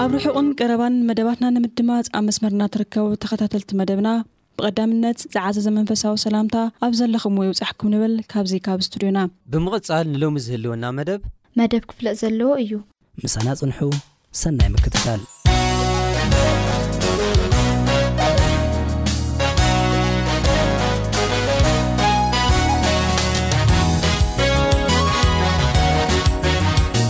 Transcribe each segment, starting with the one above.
ኣብ ርሑቕን ቀረባን መደባትና ንምድማጽ ኣብ መስመርና ትርከቡ ተኸታተልቲ መደብና ብቐዳምነት ዝዓዘዘ መንፈሳዊ ሰላምታ ኣብ ዘለኹምዎ ይብጻሕኩም ንብል ካብዚ ካብ ስቱድዮና። ብምቕጻል ንሎሚ ዝህልወና መደብ። መደብ ክፍለጥ ዘለዎ እዩ። ምሳና ጽንሑ ሰናይ ምክትታል።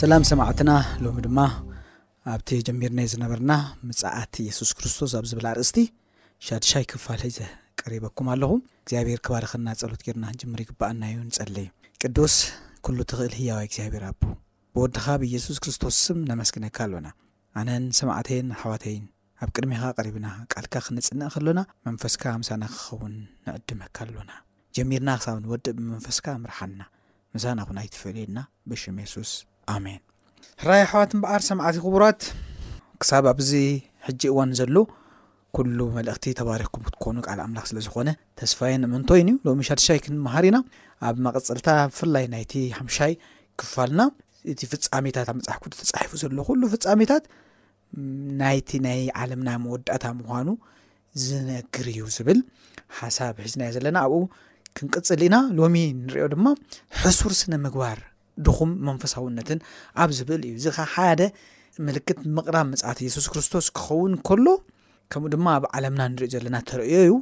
ሰላም ሰማዕትና ሎሚ ድማ ኣብቲ ጀሚርናይ ዝነበርና ምፃኣት የሱስ ክርስቶስ ኣብ ዝብል ኣርእስቲ ሻድሻይ ክፋል ሒዘ ቀሪበኩም ኣለኹ እግዚኣብሔር ክባርኸና ፀሎት ጌርና ክንጅምር ይግባኣና እዩ ንፀለይ ቅዱስ ኩሉ ትኽእል ህያዋ እግዚኣብሔር ኣቦ ብወድኻ ብየሱስ ክርስቶስ ስም ነመስግነካ ኣሎና ኣነን ሰማዕተይን ኣሕዋተይን ኣብ ቅድሜኻ ቀሪብና ቃልካ ክነጽንዕ ከሎና መንፈስካ ምሳና ክኸውን ንዕድመካ ኣሎና ጀሚርና ክሳብ ንወድእ ብመንፈስካ ምርሓና ምሳና ኩን ኣይትፈለየና ብሽም የሱስ ኣሜን ሕራይ ኣሕዋት እምበኣር ሰምዓቲ ክቡራት ክሳብ ኣብዚ ሕጂ እዋን ዘሉ ኩሉ መልእኽቲ ተባሪኽኩም ክትኮኑ ቃል ኣምላኽ ስለ ዝኾነ ተስፋይን እምንቶይን እዩ ሎሚ ሻድሻይ ክንመሃር ኢና ኣብ መቐፀልታ ብፍላይ ናይቲ ሓምሻይ ክፋልና እቲ ፍጻሜታት ኣብ መፅሓፍ ቅዱስ ተፃሒፉ ዘሎ ኩሉ ፍጻሜታት ናይቲ ናይ ዓለምና መወዳእታ ምዃኑ ዝነግር እዩ ዝብል ሓሳብ ሒዝናዮ ዘለና ኣብኡ ክንቅፅል ኢና ሎሚ ንሪኦ ድማ ሕሱር ስነ ምግባር ድኹም መንፈሳውነትን ኣብ ዝብል እዩ እዚ ከ ሓደ ምልክት ምቕራብ ምፅኣት የሱስ ክርስቶስ ክኸውን ከሎ ከምኡ ድማ ኣብ ዓለምና ንሪኦ ዘለና ተርእዮ እዩ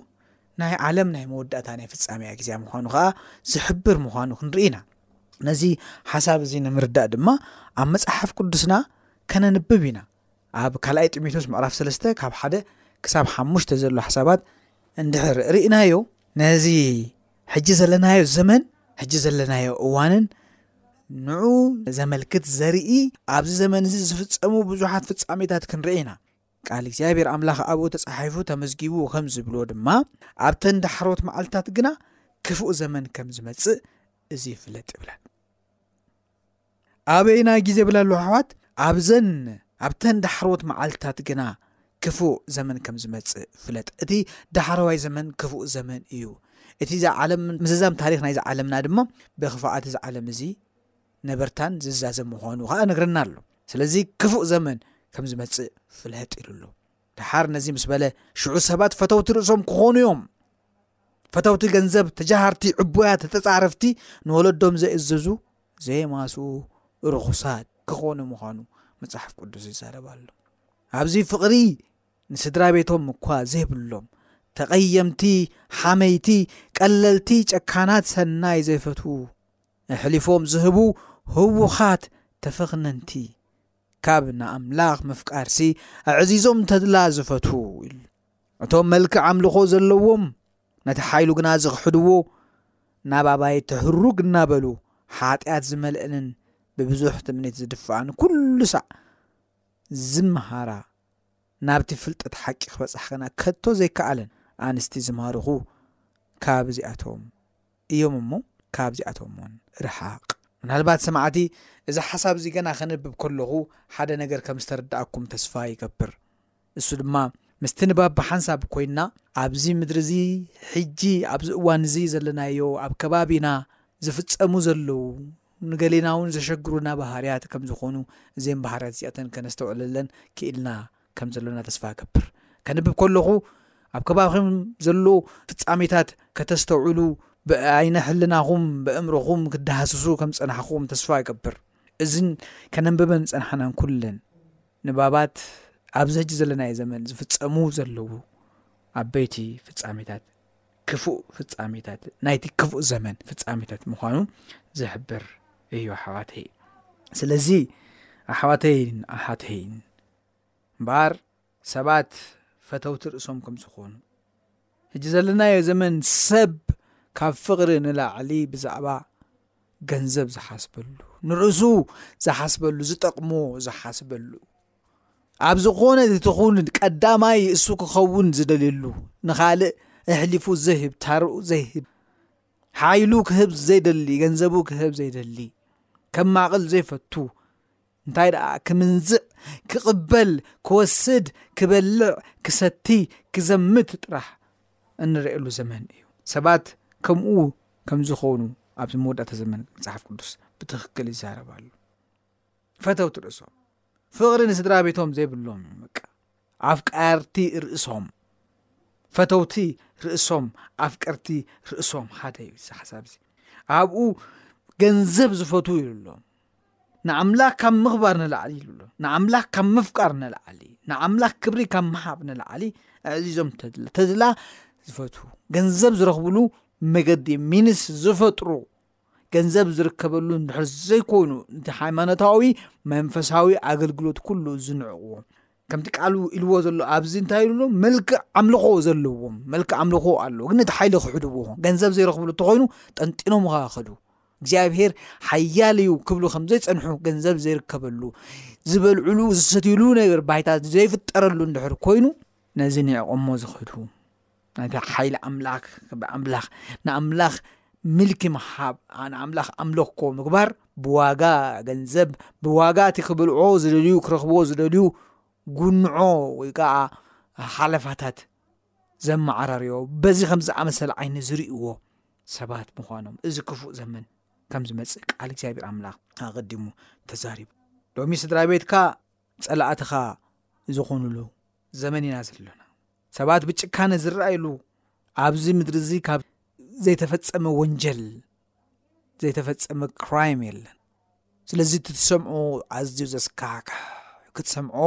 ናይ ዓለም ናይ መወዳእታ ናይ ፍጻሜኣ ግዜያ ምዃኑ ኸኣ ዝሕብር ምዃኑ ክንርኢ ኢና። ነዚ ሓሳብ እዚ ንምርዳእ ድማ ኣብ መጽሓፍ ቅዱስና ከነንብብ ኢና። ኣብ ካልኣይ ጢሞቴዎስ ምዕራፍ ሰለስተ ካብ ሓደ ክሳብ ሓሙሽተ ዘሎ ሓሳባት እንድሕር ርኢናዮ ነዚ ሕጂ ዘለናዮ ዘመን ሕጂ ዘለናዮ እዋንን ንዑ ዘመልክት ዘርኢ ኣብዚ ዘመን እዚ ዝፍጸሙ ብዙሓት ፍጻሜታት ክንርኢ ኢና። ቃል እግዚኣብሔር ኣምላኽ ኣብኡ ተጻሒፉ ተመዝጊቡ ከም ዝብሎ ድማ ኣብተን ዳሕሮት መዓልትታት ግና ክፉእ ዘመን ከም ዝመጽእ እዚ ይፍለጥ ይብለን ኣበይና ግዜ ብላ ኣለዉ ኣሕዋት ኣብዘን ኣብተን ዳሕሮት መዓልትታት ግና ክፉእ ዘመን ከም ዝመጽእ ፍለጥ እቲ ዳሕረዋይ ዘመን ክፉእ ዘመን እዩ እቲ ዛ ዓለም ምዝዛም ታሪክ ናይዚ ዓለምና ድማ ብክፋኣት እዚ ዓለም እዚ ነበርታን ዝዛዘም ምዃኑ ኸኣ ነግረና ኣሎ። ስለዚ ክፉእ ዘመን ከም ዝመጽእ ፍለጥ ኢሉ ኣሎ። ደሓር ነዚ ምስ በለ፣ ሽዑ ሰባት ፈተውቲ ርእሶም ክኾኑ እዮም። ፈተውቲ ገንዘብ፣ ተጃሃርቲ፣ ዕቡያት፣ ተጻረፍቲ፣ ንወለዶም ዘይእዘዙ፣ ዘየማስኡ፣ ርኹሳት ክኾኑ ምዃኑ መጽሓፍ ቅዱስ ይዛረብ ኣሎ። ኣብዚ ፍቕሪ ንስድራ ቤቶም እኳ ዘይብሎም ተቐየምቲ ሓመይቲ ቀለልቲ ጨካናት ሰናይ ዘይፈትዉ ኣሕሊፎም ዝህቡ ህዉኻት ተፈኽነንቲ ካብ ንኣምላኽ ምፍቃርሲ ኣዕዚዞም ተድላ ዝፈትዉ ኢሉ። እቶም መልክዕ ኣምልኾ ዘለዎም ነቲ ሓይሉ ግና ዝኽሕድዎ ናብ ኣባይቲ ህሩግ እናበሉ ሓጢኣት ዝመልእንን ብብዙሕ ትምኒት ዝድፋኣን ኩሉ ሳዕ ዝምሃራ ናብቲ ፍልጠት ሓቂ ክበጽሕ ግና ከቶ ዘይከኣለን ኣንስቲ ዝማርኹ ካብ እዚኣቶም እዮም እሞ ካብዚኣቶም ውን ርሓቕ። ምናልባት ሰማዕቲ እዚ ሓሳብ እዚ ገና ከንብብ ከለኹ ሓደ ነገር ከም ዝተረዳኣኩም ተስፋ ይገብር እሱ ድማ ምስቲ ንባብ ብሓንሳብ ኮይንና ኣብዚ ምድሪ እዚ ሕጂ ኣብዚ እዋን እዚ ዘለናዮ ኣብ ከባቢና ዝፍጸሙ ዘለዉ ንገሌና ውን ዘሸግሩና ባህርያት ከም ዝኾኑ እዘን ባህርያት እዚኣተን ከነስተውዕለለን ክኢልና ከም ዘሎና ተስፋ እገብር። ከንብብ ከለኹ ኣብ ከባቢኹም ዘሎ ፍጻሜታት ከተስተውዕሉ ብኣይነ ሕልናኹም በእምሮኹም ክደሃስሱ ከም ዝጸናሕኹም ተስፋ እገብር። እዝን ከነንብበን ዝጸናሕናን ኩለን ንባባት ኣብዚ ሕጂ ዘለናዮ ዘመን ዝፍጸሙ ዘለዉ ዓበይቲ ፍጻሜታት ክፉእ ፍጻሜታት ናይቲ ክፉእ ዘመን ፍጻሜታት ምዃኑ ዝሕብር እዩ ኣሓዋተይ ስለዚ ኣሓዋተይን ኣሓተይን እምበኣር ሰባት ፈተውቲ ርእሶም ከም ዝኾኑ ሕጂ ዘለናዮ ዘመን ሰብ ካብ ፍቕሪ ንላዕሊ ብዛዕባ ገንዘብ ዝሓስበሉ ንርእሱ ዝሓስበሉ ዝጠቕሞ ዝሓስበሉ ኣብ ዝኾነ ትኹን ቀዳማይ እሱ ክኸውን ዝደልየሉ ንኻልእ እሕሊፉ ዘይህብ ታርኡ ዘይህብ ሓይሉ ክህብ ዘይደሊ ገንዘቡ ክህብ ዘይደሊ ከም ማቕል ዘይፈቱ እንታይ ደኣ ክምንዝዕ ክቕበል ክወስድ ክበልዕ ክሰቲ ክዘምት ጥራሕ እንርእየሉ ዘመን እዩ ሰባት ከምኡ ከም ዝኾኑ ኣብዚ መወዳእታ ዘመን መጽሓፍ ቅዱስ ብትኽክል ይዛረባሉ ፈተውቲ ርእሶም ፍቕሪ ንስድራ ቤቶም ዘይብሎም በቃ ኣፍቃርቲ ርእሶም ፈተውቲ ርእሶም ኣፍቀርቲ ርእሶም ሓደ እዩ እዚ ሓሳብ እዚ ኣብኡ ገንዘብ ዝፈትው ይብሎም ንኣምላኽ ካብ ምኽባር ንላዕሊ ይብሉ ኣሎ ንኣምላኽ ካብ ምፍቃር ንላዓሊ ንኣምላኽ ክብሪ ካብ ምሃብ ንላዓሊ ኣዕዚዞም ተድላ ተድላ ዝፈትዉ ገንዘብ ዝረኽብሉ መገዲ ሚንስ ዝፈጥሩ ገንዘብ ዝርከበሉ ንድሕር ዘይኮይኑ እቲ ሃይማኖታዊ መንፈሳዊ ኣገልግሎት ኩሉ ዝንዕቕዎ ከምቲ ቃሉ ኢልዎ ዘሎ ኣብዚ እንታይ ኢሉ መልክዕ ኣምልኾ ዘለዎም መልክዕ ኣምልኾ ኣለዎ ግን እቲ ሓይሊ ክሕድዎ ገንዘብ ዘይረኽብሉ እንተኮይኑ ጠንጢኖም ኸ ከዱ እግዚኣብሄር ሓያል እዩ ክብሉ ከም ዘይጸንሑ ገንዘብ ዘይርከበሉ ዝበልዕሉ ዝሰትይሉ ነገር ባይታ ዘይፍጠረሉ እንድሕር ኮይኑ ነዚ ንዕቆሞ ዝኽዱ ነቲ ሓይሊ ኣምላኽ ኣምላኽ ንኣምላኽ ምልኪ ምሃብ ንኣምላኽ ኣምለኮ ምግባር ብዋጋ ገንዘብ ብዋጋ እቲ ክብልዖ ዝደልዩ ክረኽብዎ ዝደልዩ ጉንዖ ወይ ከዓ ሓለፋታት ዘመዓራርዮ በዚ ከም ዝኣመሰለ ዓይኒ ዝርእዎ ሰባት ምዃኖም እዚ ክፉእ ዘመን ከም ዝመጽእ ቃል እግዚኣብሔር ኣምላኽ ኣቐዲሙ ተዛሪቡ ሎሚ ስድራ ቤትካ ጸላእትኻ ዝኾኑሉ ዘመን ኢና ዘለና ሰባት ብጭካነ ዝረኣየሉ ኣብዚ ምድሪ እዚ ካብ ዘይተፈጸመ ወንጀል ዘይተፈጸመ ክራይም የለን ስለዚ እቲ ትሰምዖ ኣዝዩ ዘስካሕክሕ ክትሰምዖ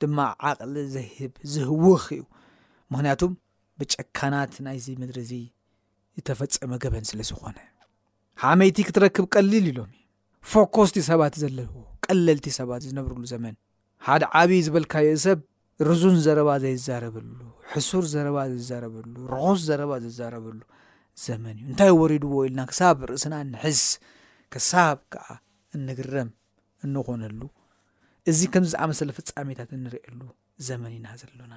ድማ ዓቕሊ ዘህብ ዝህውኽ እዩ ምክንያቱ ብጨካናት ናይዚ ምድሪ እዚ ዝተፈጸመ ገበን ስለ ዝኾነ ሓመይቲ ክትረክብ ቀሊል ኢሎም ፎኮስቲ ሰባት ዘለውዎ ቀለልቲ ሰባት ዝነብርሉ ዘመን ሓደ ዓብዪ ዝበልካዮ ሰብ ርዙን ዘረባ ዘይዛረበሉ ሕሱር ዘረባ ዝዛረበሉ ርኹስ ዘረባ ዝዛረበሉ ዘመን እዩ እንታይ ወሪድዎ ኢልና ክሳብ ርእስና ንሕስ ክሳብ ከዓ እንግረም እንኾነሉ እዚ ከምዚ ዝኣመሰለ ፍፃሜታት እንርእየሉ ዘመን ኢና ዘሎና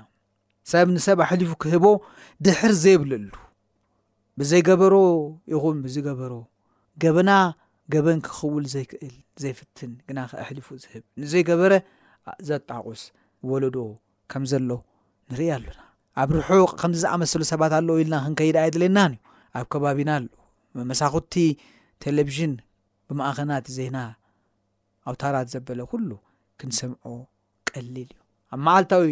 ሰብ ንሰብ ኣሕሊፉ ክህቦ ድሕር ዘይብለሉ ብዘይገበሮ ይኹን ብዝገበሮ ገበና ገበን ክኽውል ዘይክእል ዘይፍትን ግና ከኣሕሊፉ ዝህብ ንዘይገበረ ዘጣቑስ ወለዶ ከም ዘሎ ንርኢ ኣሎና ኣብ ርሑቕ ከምዚ ዝኣመሰሉ ሰባት ኣለዉ ኢልና ክንከይድ ኣየድለየናን እዩ ኣብ ከባቢና ኣሎ መመሳኹቲ ቴሌቭዥን ብማእኸናት ዜና ኣውታራት ዘበለ ኩሉ ክንሰምዖ ቀሊል እዩ ኣብ መዓልታዊ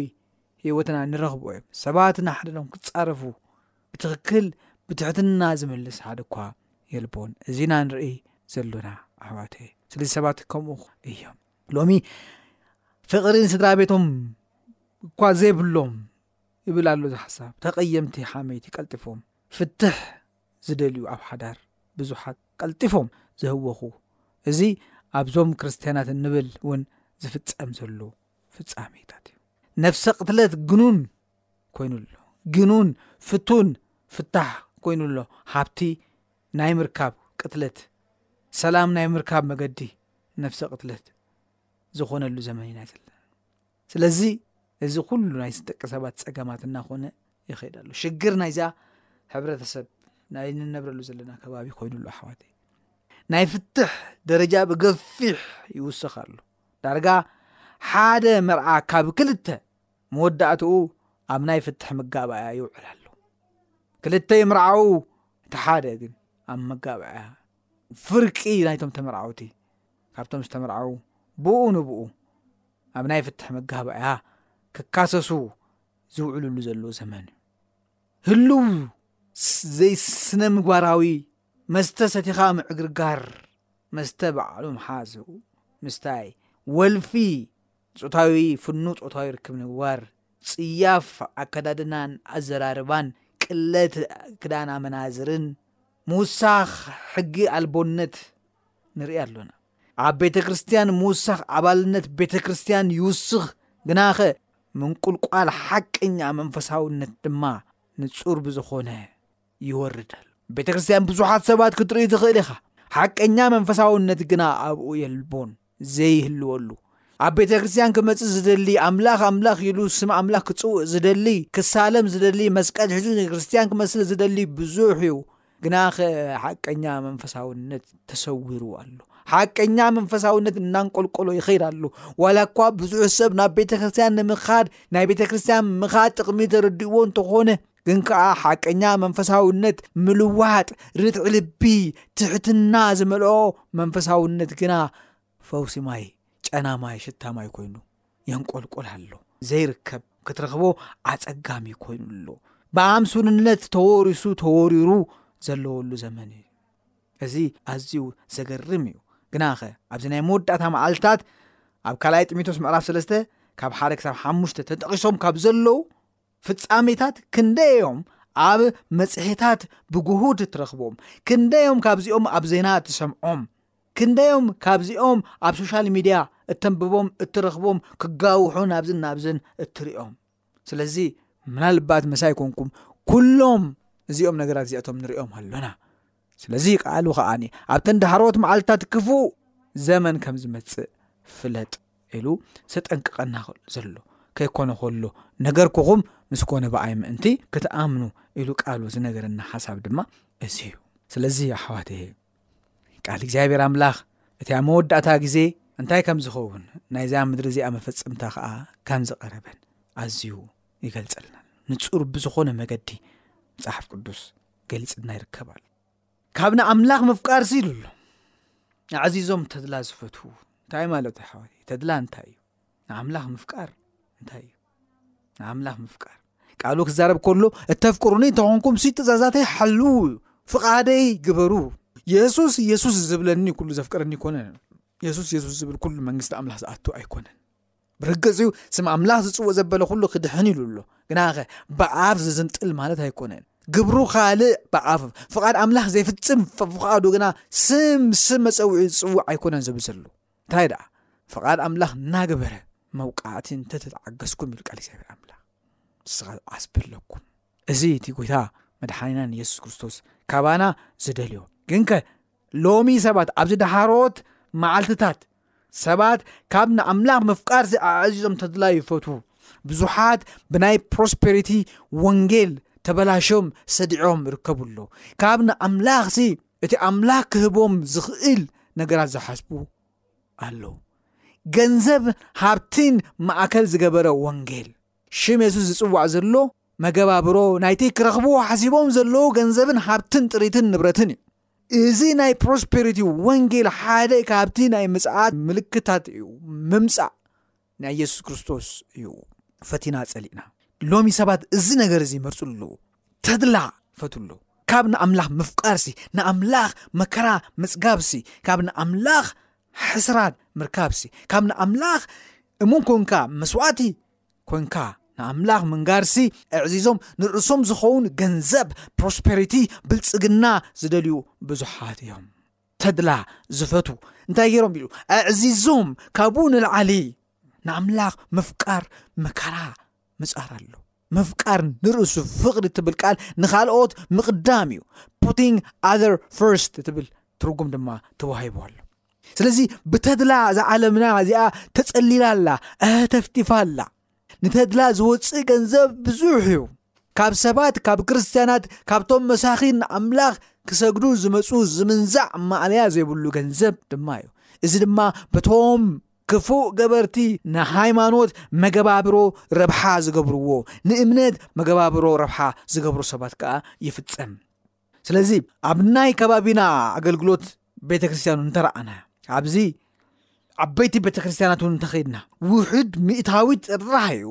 ህይወትና ንረኽቦ እዮም ሰባት ንሓደሎም ክፃረፉ ብትኽክል ብትሕትና ዝምልስ ሓደ እኳ የልቦን እዚና ንርኢ ዘሎና ኣሕዋተ ስለዚ ሰባት ከምኡ እዮም ሎሚ ፍቕርን ስድራ ቤቶም እኳ ዘይብሎም ይብል ኣሎ እዚ ሓሳብ ተቐየምቲ ሓመይቲ ቀልጢፎም ፍትሕ ዝደልዩ ኣብ ሓዳር ብዙሓት ቀልጢፎም ዝህወኹ እዚ ኣብዞም ክርስትያናት እንብል እውን ዝፍጸም ዘሎ ፍጻሜታት እዩ ነፍሰ ቅትለት ግኑን ኮይኑ ኣሎ ግኑን ፍቱን ፍታሕ ኮይኑ ኣሎ ሃብቲ ናይ ምርካብ ቅትለት ሰላም ናይ ምርካብ መገዲ ነፍሰ ቅትለት ዝኾነሉ ዘመን ኢና ዘለና ስለዚ እዚ ኩሉ ናይ ደቂ ሰባት ጸገማት እናኾነ ይኸይድ ኣሎ ሽግር ናይዛ ሕብረተሰብ ናይ ንነብረሉ ዘለና ከባቢ ኮይኑ ኣሎ ኣሕዋተይ ናይ ፍትሕ ደረጃ ብገፊሕ ይውስኽ ኣሎ ዳርጋ ሓደ መርዓ ካብ ክልተ መወዳእትኡ ኣብ ናይ ፍትሕ መጋባእያ ይውዕል ኣሎ ክልተ ይምርዓው እቲ ሓደ ግን ኣብ መጋባእያ ፍርቂ ናይቶም ተመርዓውቲ ካብቶም ዝተመርዓው ብኡ ንብኡ ኣብ ናይ ፍትሕ መጋባእያ ክካሰሱ ዝውዕሉሉ ዘለዉ ዘመን እዩ። ህሉው ዘይስነ ምግባራዊ መስተ ሰቲኻ ምዕግርጋር፣ መስተ ባዕሉ ምሓዝ፣ ምስታይ፣ ወልፊ፣ ጾታዊ ፍኑ ጾታዊ ርክብ ምግባር፣ ጽያፍ ኣከዳድናን ኣዘራርባን፣ ቅለት ክዳን ኣመናዝርን፣ ምውሳኽ ሕጊ ኣልቦነት ንርኢ ኣሎና። ኣብ ቤተ ክርስቲያን ምውሳኽ ኣባልነት ቤተ ክርስቲያን ይውስኽ፣ ግናኸ ምንቁልቋል ሓቀኛ መንፈሳውነት ድማ ንጹር ብዝኾነ ይወርድ። ቤተ ክርስቲያን ብዙሓት ሰባት ክትርኢ ትኽእል ኢኻ፣ ሓቀኛ መንፈሳውነት ግና ኣብኡ የልቦን ዘይህልወሉ ኣብ ቤተ ክርስቲያን ክመፅእ ዝደሊ ኣምላኽ ኣምላኽ ኢሉ ስም ኣምላኽ ክፅውእ ዝደሊ ክሳለም ዝደሊ መስቀል ሒዙ ንክርስትያን ክመስል ዝደሊ ብዙሕ እዩ ግናኸ ሓቀኛ መንፈሳውነት ተሰዊሩ ኣሎ። ሓቀኛ መንፈሳውነት እናንቆልቆሎ ይኸይድ ኣሎ። ዋላ እኳ ብዙሕ ሰብ ናብ ቤተ ክርስቲያን ንምኻድ ናይ ቤተ ክርስቲያን ምኻድ ጥቕሚ ተረድእዎ እንተኾነ ግን ከዓ ሓቀኛ መንፈሳውነት ምልዋጥ፣ ርትዒ ልቢ፣ ትሕትና ዝመልኦ መንፈሳውነት ግና ፈውሲ ማይ ጨና ማይ ሽታ ማይ ኮይኑ የንቆልቁል ኣሎ ዘይርከብ ክትረኽቦ ኣጸጋሚ ኮይኑ ኣሎ ብኣምሱንነት ተወሪሱ ተወሪሩ ዘለወሉ ዘመን እዩ እዚ ኣዝዩ ዘገርም እዩ ግናኸ ኣብዚ ናይ መወዳእታ መዓልትታት ኣብ ካልኣይ ጢሞቴዎስ ምዕራፍ ሰለስተ ካብ ሓደ ክሳብ ሓሙሽተ ተጠቒሶም ካብ ዘለዉ ፍጻሜታት ክንደዮም ኣብ መጽሔታት ብግሁድ እትረኽቦም ክንደዮም ካብዚኦም ኣብ ዜና እትሰምዖም ክንደዮም ካብዚኦም ኣብ ሶሻል ሚድያ እተንብቦም እትረኽቦም ክጋውሑ ናብዝን ናብዝን እትሪኦም ስለዚ ምናልባት መሳይ ኮንኩም ኩሎም እዚኦም ነገራት እዚኣቶም ንሪኦም ኣሎና ስለዚ ቃሉ ከኣ ኣብተን ዳሕሮት መዓልትታት ክፉእ ዘመን ከም ዝመጽእ ፍለጥ ኢሉ ዘጠንቅቐና ዘሎ ከይኮነ ከሎ ነገርኩኹም ምስ ኮነ ብኣይ ምእንቲ ክትኣምኑ ኢሉ ቃሉ ዝነገረና ሓሳብ ድማ እዚ እዩ ስለዚ ኣሕዋት እየ ቃል እግዚኣብሔር ኣምላኽ እቲ ኣብ መወዳእታ ግዜ እንታይ ከም ዝኸውን ናይዛ ምድሪ እዚኣ መፈጸምታ ከዓ ከም ዝቐረበን ኣዝዩ ይገልጸልና ንጹር ብዝኾነ መገዲ መጽሓፍ ቅዱስ ገልጽና ይርከባል ካብ ንኣምላኽ ምፍቃር ሲ ኢሉሎ ኣዕዚዞም ተድላ ዝፈትዉ እንታይ ማለት ዩ ሓዋት ተድላ እንታይ እዩ ንኣምላኽ ምፍቃር እንታይ እዩ ንኣምላኽ ምፍቃር ቃሉ ክዛረብ ከሎ እተፍቅሩኒ እንተኾንኩም ሲ ትእዛዛተይ ሓልዉ እዩ ፍቓደይ ግበሩ የሱስ የሱስ ዝብለኒ ኩሉ ዘፍቅረኒ ይኮነን የሱስ የሱስ ዝብል ኩሉ መንግስቲ ኣምላኽ ዝኣቱ ኣይኮነን ብርግጽ እዩ ስም ኣምላኽ ዝጽውእ ዘበለ ኩሉ ክድሕን ኢሉ ኣሎ ግናኸ ብኣፍ ዝዝንጥል ማለት ኣይኮነን ግብሩ ካልእ ብኣፍ ፍቓድ ኣምላኽ ዘይፍጽም ፍቓዱ ግና ስም ስም መጸውዒ ዝጽውዕ ኣይኮነን ዝብል ዘሎ እንታይ ደኣ ፍቓድ ኣምላኽ እናገበረ መውቃዕቲ እንተተተዓገስኩም ይብል ቃል እግዚኣብሔር ኣምላኽ ንስኻ ዓስቢ ኣለኩም እዚ እቲ ጎይታ መድሓኒናን የሱስ ክርስቶስ ካባና ዝደልዮ ግንከ ሎሚ ሰባት ኣብዚ ደሃሮት መዓልትታት ሰባት ካብ ንኣምላኽ ምፍቃር ዚ ኣኣዚዞም ተድላይ ይፈት ብዙሓት ብናይ ፕሮስፐሪቲ ወንጌል ተበላሽም ሰዲዖም ይርከቡ ኣሎ ካብ ንኣምላኽ ሲ እቲ ኣምላኽ ክህቦም ዝኽእል ነገራት ዝሓስቡ ኣሎ ገንዘብ ሃብትን ማእከል ዝገበረ ወንጌል ሽም የሱስ ዝጽዋዕ ዘሎ መገባብሮ ናይቲ ክረኽብዎ ሓሲቦም ዘለዉ ገንዘብን ሃብትን ጥሪትን ንብረትን እዩ። እዚ ናይ ፕሮስፐሪቲ ወንጌል ሓደ ካብቲ ናይ ምጽኣት ምልክታት እዩ፣ ምምጻእ ናይ የሱስ ክርስቶስ እዩ። ፈቲና ጸሊእና ሎሚ ሰባት እዚ ነገር እዚ ይመርጹ ኣለዉ። ተድላ ፈቱ ኣለዉ። ካብ ንኣምላኽ ምፍቃርሲ ንኣምላኽ መከራ ምጽጋብሲ ካብ ንኣምላኽ ሕስራት ምርካብሲ ካብ ንኣምላኽ እሙን ኮንካ መስዋእቲ ኮንካ ንኣምላኽ ምንጋርሲ ኣዕዚዞም ንርእሶም ዝኸውን ገንዘብ ፕሮስፐሪቲ ብልጽግና ዝደልዩ ብዙሓት እዮም ተድላ ዝፈት እንታይ ገይሮም ኢሉ ኣዕዚዞም ካብኡ ንልዓሊ ንኣምላኽ ምፍቃር መከራ ምጻር ኣሎ። ምፍቃር ንርእሱ ፍቕሪ እትብል ቃል ንኻልኦት ምቕዳም እዩ። ፑቲንግ ኣዘር ፈርስት እትብል ትርጉም ድማ ተዋሂቡ ኣሎ። ስለዚ ብተድላ እዛ ዓለምና እዚኣ ተጸሊላ ኣላ ተፍቲፋ ኣላ። ንተድላ ዝወፅእ ገንዘብ ብዙሕ እዩ። ካብ ሰባት ካብ ክርስትያናት ካብቶም መሳኺን ኣምላኽ ክሰግዱ ዝመፁ ዝምንዛዕ ማእለያ ዘይብሉ ገንዘብ ድማ እዩ። እዚ ድማ በቶም ክፉእ ገበርቲ ንሃይማኖት መገባብሮ ረብሓ ዝገብርዎ ንእምነት መገባብሮ ረብሓ ዝገብሩ ሰባት ከዓ ይፍፀም ስለዚ ኣብ ናይ ከባቢና ኣገልግሎት ቤተ ክርስትያኑ እንተረኣና ኣብዚ ዓበይቲ ቤተ ክርስትያናት እውን እንተኸድና ውሕድ ሚእታዊት ጥራሕ እዩ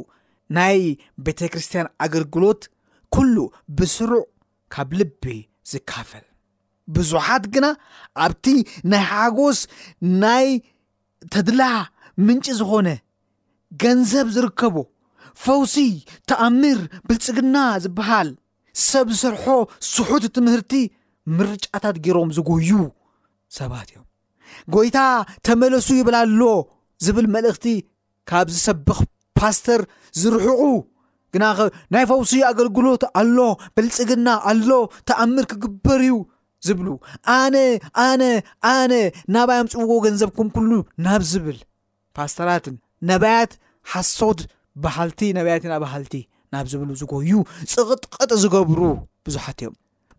ናይ ቤተ ክርስትያን ኣገልግሎት ኩሉ ብስሩዕ ካብ ልቢ ዝካፈል ብዙሓት ግና ኣብቲ ናይ ሓጎስ ናይ ተድላ ምንጪ ዝኾነ ገንዘብ ዝርከቦ ፈውሲ ተኣምር ብልጽግና ዝበሃል ሰብ ዝሰርሖ ስሑት ትምህርቲ ምርጫታት ገይሮም ዝጎዩ ሰባት እዮም ጎይታ ተመለሱ ይብል ኣሎ ዝብል መልእኽቲ ካብ ዝሰብኽ ፓስተር ዝርሕቑ ግናኸ ናይ ፈውሲ ኣገልግሎት ኣሎ ብልፅግና ኣሎ ተኣምር ክግበር እዩ ዝብሉ ኣነ ኣነ ኣነ ናባይ ኣምፅዎ ገንዘብኩም ኩሉ ናብ ዝብል ፓስተራትን ነባያት ሓሶት በሃልቲ ነባያትና በሃልቲ ናብ ዝብሉ ዝጎዩ ፅቕጥቕጥ ዝገብሩ ብዙሓት እዮም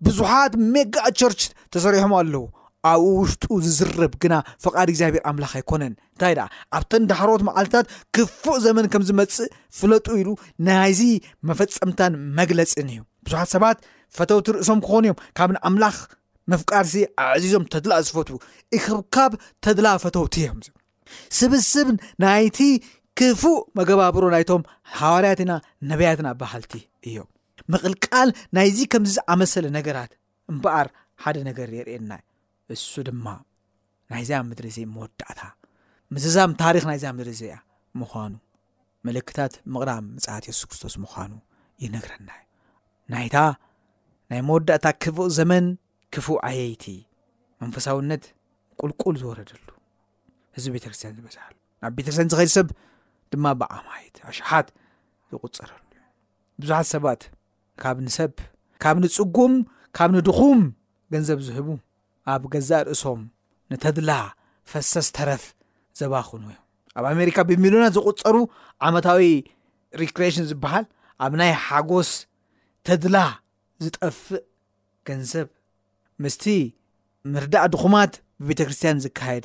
ብዙሓት ሜጋ ቸርች ተሰሪሖም ኣለዉ ኣብኡ ውሽጡ ዝዝረብ ግና ፍቓድ እግዚኣብሔር ኣምላኽ ኣይኮነን እንታይ ደኣ ኣብተን ዳሕሮት መዓልትታት ክፉእ ዘመን ከም ዝመፅእ ፍለጡ ኢሉ ናይዚ መፈፀምታን መግለፅን እዩ ብዙሓት ሰባት ፈተውቲ ርእሶም ክኾኑ እዮም ካብ ንኣምላኽ ምፍቃርሲ ኣዕዚዞም ተድላ ዝፈትዉ እክብካብ ተድላ ፈተውቲ እዮም ስብስብ ናይቲ ክፉእ መገባብሮ ናይቶም ሃዋርያትና ነብያትና በሃልቲ እዮም ምቕልቃል ናይዚ ከምዚ ዝኣመሰለ ነገራት እምበኣር ሓደ ነገር የርእየና እሱ ድማ ናይዛ ምድሪ እዘይ መወዳእታ ምዝዛም ታሪክ ናይዛ ምድሪ እዘያ ምዃኑ ምልክታት ምቕራም ምፅሓት የሱስ ክርስቶስ ምዃኑ ይነግረና እዩ ናይታ ናይ መወዳእታ ክፉእ ዘመን ክፉእ ዓየይቲ መንፈሳውነት ቁልቁል ዝወረደሉ ህዝቢ ቤተክርስትያን ዝበዝሓሉ ናብ ቤተክርስትያን ዝኸይድ ሰብ ድማ ብዓማይት ኣሽሓት ዝቁፀረሉ ብዙሓት ሰባት ካብ ንሰብ ካብ ንጽጉም ካብ ንድኹም ገንዘብ ዝህቡ ኣብ ገዛእ ርእሶም ንተድላ ፈሰስ ተረፍ ዘባኽኑ እዮም ኣብ ኣሜሪካ ብሚልዮናት ዝቝጸሩ ዓመታዊ ሪክሬሽን ዝበሃል ኣብ ናይ ሓጎስ ተድላ ዝጠፍእ ገንዘብ ምስቲ ምርዳእ ድኹማት ብቤተ ክርስትያን ዝካየድ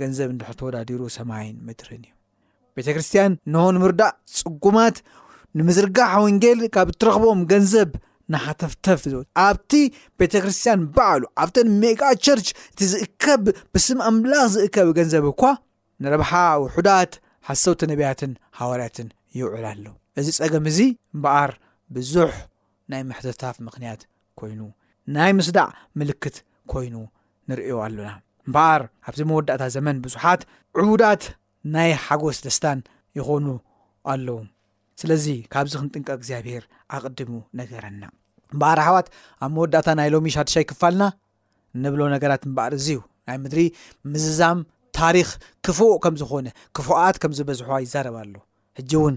ገንዘብ እንድሕር ተወዳዲሩ ሰማይን ምድርን እዩ ቤተ ክርስትያን እንሆ ንምርዳእ ፅጉማት ንምዝርጋሕ ወንጌል ካብ እትረኽቦም ገንዘብ ንሃተፍተፍ ዝብል ኣብቲ ቤተ ክርስትያን ባዕሉ ኣብተን ሜጋ ቸርች እቲ ዝእከብ ብስም ኣምላኽ ዝእከብ ገንዘብ እኳ ንረብሓ ውሑዳት ሓሰውቲ ነቢያትን ሃዋርያትን ይውዕል ኣሎ እዚ ጸገም እዚ እምበኣር ብዙሕ ናይ ምሕተታፍ ምክንያት ኮይኑ ናይ ምስዳዕ ምልክት ኮይኑ ንርእዮ ኣሎና እምበኣር ኣብዚ መወዳእታ ዘመን ብዙሓት ዕቡዳት ናይ ሓጎስ ደስታን ይኾኑ ኣለዉ ስለዚ ካብዚ ክንጥንቀ እግዚኣብሄር ኣቅድሙ ነገረና እምበኣር ኣሕዋት ኣብ መወዳእታ ናይ ሎሚ ሻድሻይ ክፋልና ንብሎ ነገራት እምበኣር እዚዩ ናይ ምድሪ ምዝዛም ታሪክ ክፉእ ከም ዝኾነ ክፉኣት ከም ዝበዝሖዋ ይዛረብ ኣሎ ሕጂ እውን